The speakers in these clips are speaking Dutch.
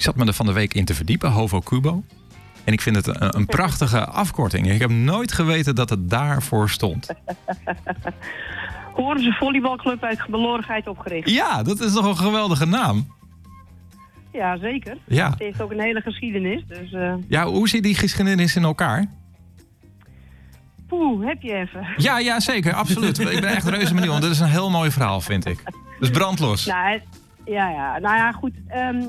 ik zat me er van de week in te verdiepen, Hovo Cubo. En ik vind het een, een prachtige afkorting. Ik heb nooit geweten dat het daarvoor stond. Horen volleybalclub uit belorenheid opgericht. Ja, dat is toch een geweldige naam? Ja, zeker. Ja. Het heeft ook een hele geschiedenis. Dus, uh... Ja, hoe zit die geschiedenis in elkaar? Poeh, heb je even. Ja, ja zeker, absoluut. ik ben echt reuze benieuwd, want dit is een heel mooi verhaal, vind ik. Dus brandlos. Nou, het, ja, ja, nou ja, goed. Um, uh,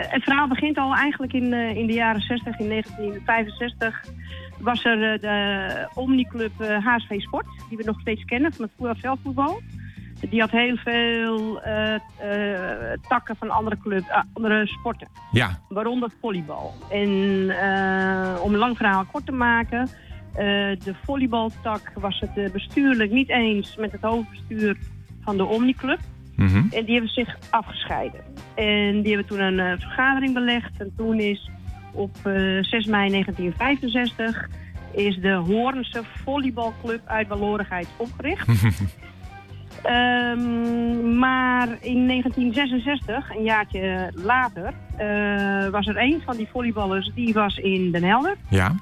het verhaal begint al eigenlijk in, uh, in de jaren 60, in 1965 was er uh, de Omniclub HSV Sport, die we nog steeds kennen van het veldvoetbal. Die had heel veel takken van andere clubs, andere sporten. Ja. Waaronder volleybal. En om een lang verhaal kort te maken, de volleybaltak was het bestuurlijk niet eens met het hoofdbestuur van de Omniclub. Mm -hmm. En die hebben zich afgescheiden. En die hebben toen een uh, vergadering belegd. En toen is op uh, 6 mei 1965 is de Hoornse volleybalclub uit Balorigheid opgericht. um, maar in 1966, een jaartje later, uh, was er een van die volleyballers die was in Den Helder. Ja.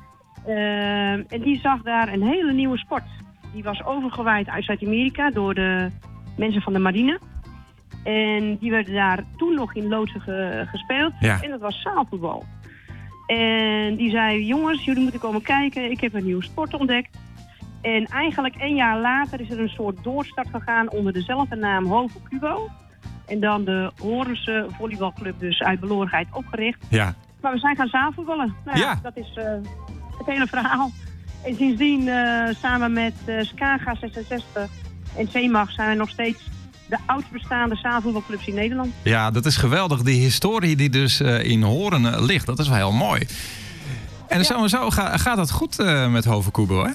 en die zag daar een hele nieuwe sport. Die was overgewaaid uit Zuid-Amerika door de mensen van de marine. En die werden daar toen nog in loodsen ge gespeeld. Ja. En dat was zaalvoetbal. En die zei, jongens, jullie moeten komen kijken. Ik heb een nieuwe sport ontdekt. En eigenlijk een jaar later is er een soort doorstart gegaan onder dezelfde naam Hovo Cubo. En dan de Horense volleybalclub dus uit belorenheid opgericht. Ja. Maar we zijn gaan zaalvoetballen. Nou ja, Ja. dat is uh, het hele verhaal. En sindsdien uh, samen met uh, Skaga 66 en CEMAG zijn we nog steeds de oudst bestaande zaalvoetbalclubs in Nederland. Ja, dat is geweldig. Die historie die dus uh, in Horen uh, ligt, dat is wel heel mooi. En ja. zo zo ga, gaat het goed uh, met Hoven Kubo, hè?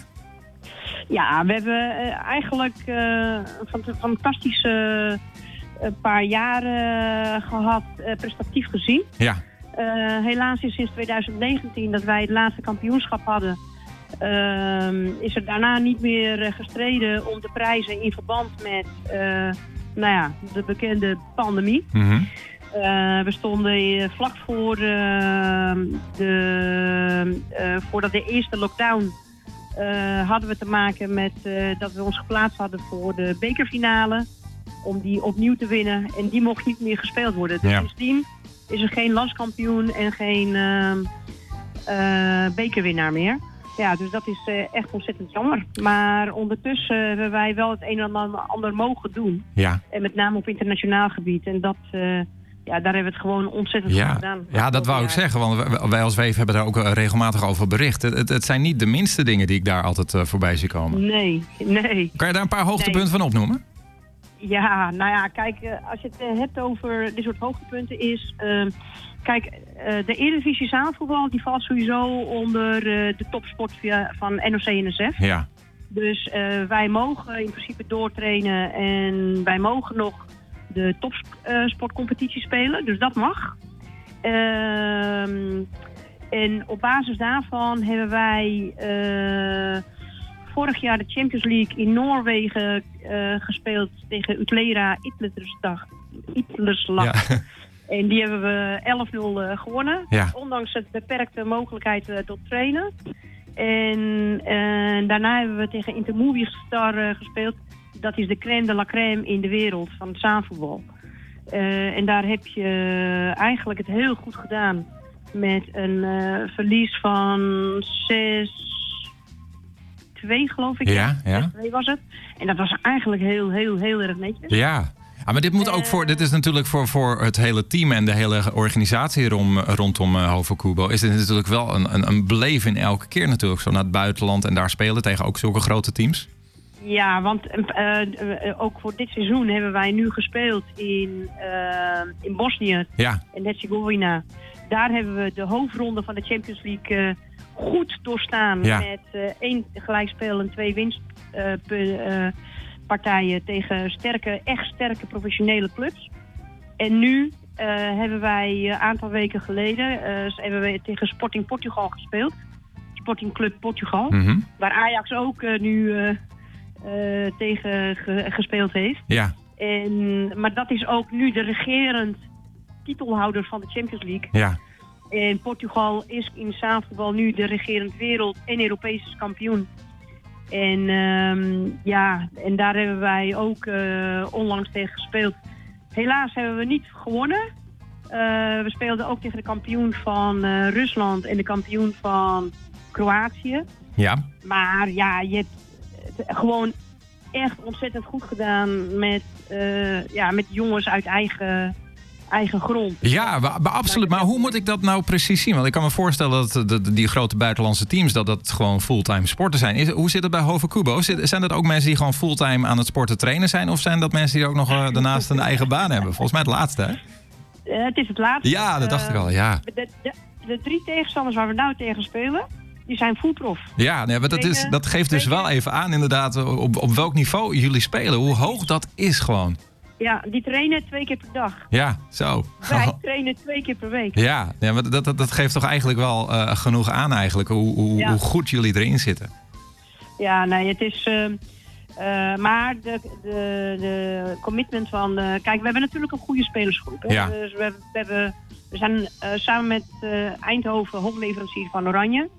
Ja, we hebben eigenlijk een fantastische paar jaren gehad, prestatief gezien. Ja. helaas is sinds 2019 dat wij het laatste kampioenschap hadden... Uh, is er daarna niet meer gestreden om de prijzen in verband met uh, nou ja, de bekende pandemie. Mm -hmm. uh, we stonden vlak voor de, voordat de eerste lockdown hadden we te maken met dat we ons geplaatst hadden voor de bekerfinale. Om die opnieuw te winnen. En die mocht niet meer gespeeld worden. Dus Ja. sindsdien is er geen landskampioen en geen bekerwinnaar meer. Ja, dus dat is uh, echt ontzettend jammer. Maar ondertussen hebben wij wel het een en ander mogen doen. Ja. En met name op internationaal gebied. En dat, uh, ja, daar hebben we het gewoon ontzettend goed Ja, gedaan. ja, dat wou ik zeggen, want wij- als Weef hebben daar ook eh, regelmatig over bericht. Het, het, zijn niet de minste dingen die ik daar altijd eh, voorbij zie komen. Nee, nee. Kan je daar een paar hoogtepunten van opnoemen? Ja, nou ja, kijk, eh, als je het eh, hebt over dit soort hoogtepunten is... eh, kijk, eh, de Eredivisie zaalvoetbal die valt sowieso onder de topsport via, van NOC-NSF. Ja. Dus wij mogen in principe doortrainen en wij mogen nog de topsportcompetitie spelen. Dus dat mag. Ehm, en op basis daarvan hebben wij vorig jaar de Champions League in Noorwegen eh, gespeeld tegen Utlera Itlersdag. Itlerslag. Ja. En die hebben we 11-0 eh, gewonnen. Ja. Ondanks het beperkte mogelijkheid eh, tot trainen. En daarna hebben we tegen Intermovistar eh gespeeld. Dat is de crème de la crème in de wereld van het zaalvoetbal. En daar heb je eigenlijk het heel goed gedaan. Met een verlies van 6-2 geloof ik. Ja, ja. 6-2 was het. En dat was eigenlijk heel, heel, heel erg netjes. Ja. Ah, maar dit moet ook voor, dit is natuurlijk voor, voor het hele team en de hele organisatie rom, rondom uh, Hovo Kubo. Is dit natuurlijk wel een, een, een beleving elke keer natuurlijk. Zo naar het buitenland en daar spelen tegen ook zulke grote teams. Ja, want eh, eh, ook voor dit seizoen hebben wij nu gespeeld in, eh, in Bosnië Ja, en Herzegovina. Daar hebben we de hoofdronde van de Champions League eh, goed doorstaan. Ja. Met eh, één gelijkspel en twee winstpartijen tegen sterke, echt sterke professionele clubs. En nu eh, hebben wij een aantal weken geleden eh, hebben we tegen Sporting Portugal gespeeld. Sporting Club Portugal. mhm. Waar Ajax ook eh, nu eh, eh, tegen ge- gespeeld heeft. ja. En, maar dat is ook nu de regerend titelhouders van de Champions League. Ja. En Portugal is in zaalvoetbal nu de regerend wereld- en Europese kampioen. En ehm, ja, en daar hebben wij ook eh, onlangs tegen gespeeld. Helaas hebben we niet gewonnen. Eh, we speelden ook tegen de kampioen van eh, Rusland en de kampioen van Kroatië. Ja. Maar ja, je hebt het gewoon echt ontzettend goed gedaan met, ja, met jongens uit eigen, eigen grond. Ja, maar absoluut. Maar hoe moet ik dat nou precies zien? Want ik kan me voorstellen dat de- die grote buitenlandse teams... dat dat gewoon fulltime sporten zijn. Is, hoe zit het bij Hove Kubo? Zijn dat ook mensen die gewoon fulltime aan het sporten trainen zijn? Of zijn dat mensen die ook nog eh, daarnaast een eigen baan hebben? Volgens mij het laatste, hè? Eh, het is het laatste. Ja, dat dacht ik Eh, al, ja. De, de, de drie tegenstanders waar we nou tegen spelen, die zijn fullprof. Ja, nee, maar dat, is, dat geeft dus wel even aan inderdaad op, op welk niveau jullie spelen. Hoe hoog dat is gewoon. Ja, die trainen twee keer per dag. Ja, zo. Wij trainen twee keer per week. Ja, ja maar dat, dat, dat geeft toch eigenlijk wel eh, genoeg aan eigenlijk. Hoe, hoe, Ja. hoe goed jullie erin zitten. Ja, nee, het is. ehm, eh, maar de, de, de commitment van. eh, kijk, we hebben natuurlijk een goede spelersgroep. Hè? Ja. Dus we, hebben- we, hebben, we zijn eh, samen met eh, Eindhoven hoofdleverancier van Oranje.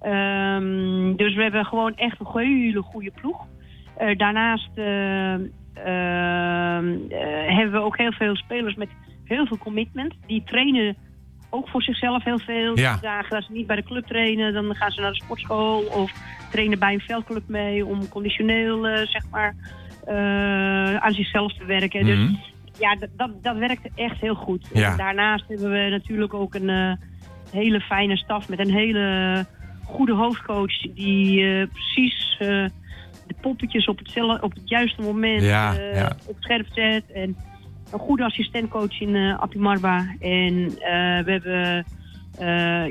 Ehm, dus we hebben gewoon echt een hele goede ploeg. Eh, daarnaast eh, eh, hebben we ook heel veel spelers met heel veel commitment. Die trainen ook voor zichzelf heel veel. Ja. Dagen dat ze niet bij de club trainen, dan gaan ze naar de sportschool of trainen bij een veldclub mee om conditioneel eh, zeg maar eh, aan zichzelf te werken. Dus Mhm. ja, dat, dat, werkt echt heel goed. Ja. En daarnaast hebben we natuurlijk ook een eh, hele fijne staf met een hele goede hoofdcoach die eh, precies eh, de poppetjes op het, op het juiste moment Ja, eh, ja. op scherp zet. En een goede assistentcoach in eh Appie Marba. En eh, we hebben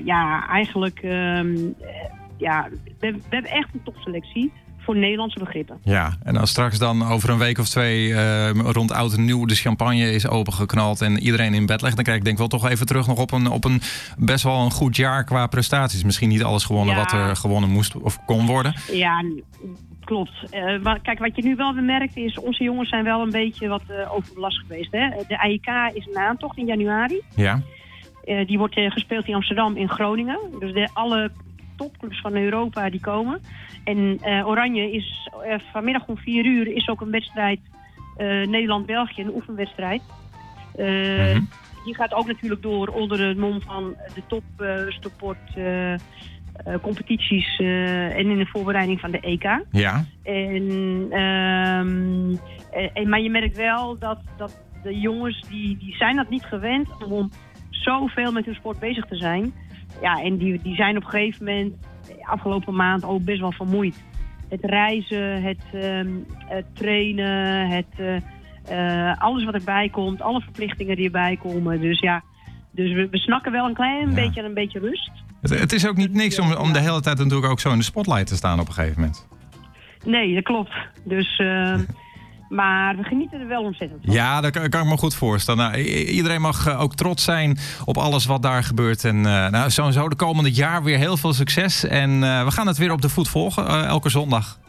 ja, eigenlijk ehm, eh, ja, we, we hebben echt een topselectie voor Nederlandse begrippen. Ja, en als straks dan over een week of twee rond oud en nieuw de champagne is opengeknald en iedereen in bed legt, dan kijk ik denk wel toch even terug nog op een, op een best wel een goed jaar qua prestaties. Misschien niet alles gewonnen Ja. wat er gewonnen moest of kon worden. Ja, klopt. Eh, wa- kijk, wat je nu wel bemerkt is, onze jongens zijn wel een beetje wat eh, overbelast geweest. Hè? De AIK is een aantocht in januari. Ja, Eh, die wordt gespeeld in Amsterdam, in Groningen. Dus de, alle topclubs van Europa die komen. En Oranje is vanmiddag om vier uur is ook een wedstrijd Nederland-België, een oefenwedstrijd. Mhm. Die gaat ook natuurlijk door onder het mom van de top eh support eh, competities eh, en in de voorbereiding van de EK. ja, En, ehm, eh, en, maar je merkt wel dat, dat de jongens die, die zijn dat niet gewend om zoveel met hun sport bezig te zijn. Ja, en die, die zijn op een gegeven moment afgelopen maand ook best wel vermoeid. Het reizen, het, ehm, het trainen, het, alles wat erbij komt, alle verplichtingen die erbij komen. Dus ja, dus we, we snakken wel een klein Ja. beetje een beetje rust. Het, het is ook niet niks om, om de hele tijd natuurlijk ook zo in de spotlight te staan op een gegeven moment. Nee, dat klopt. Dus, ehm, maar we genieten er wel ontzettend van. Ja, dat kan, kan ik me goed voorstellen. Nou, iedereen mag eh, ook trots zijn op alles wat daar gebeurt. En eh nou, sowieso de komende jaar weer heel veel succes. En eh, we gaan het weer op de voet volgen, eh, elke zondag.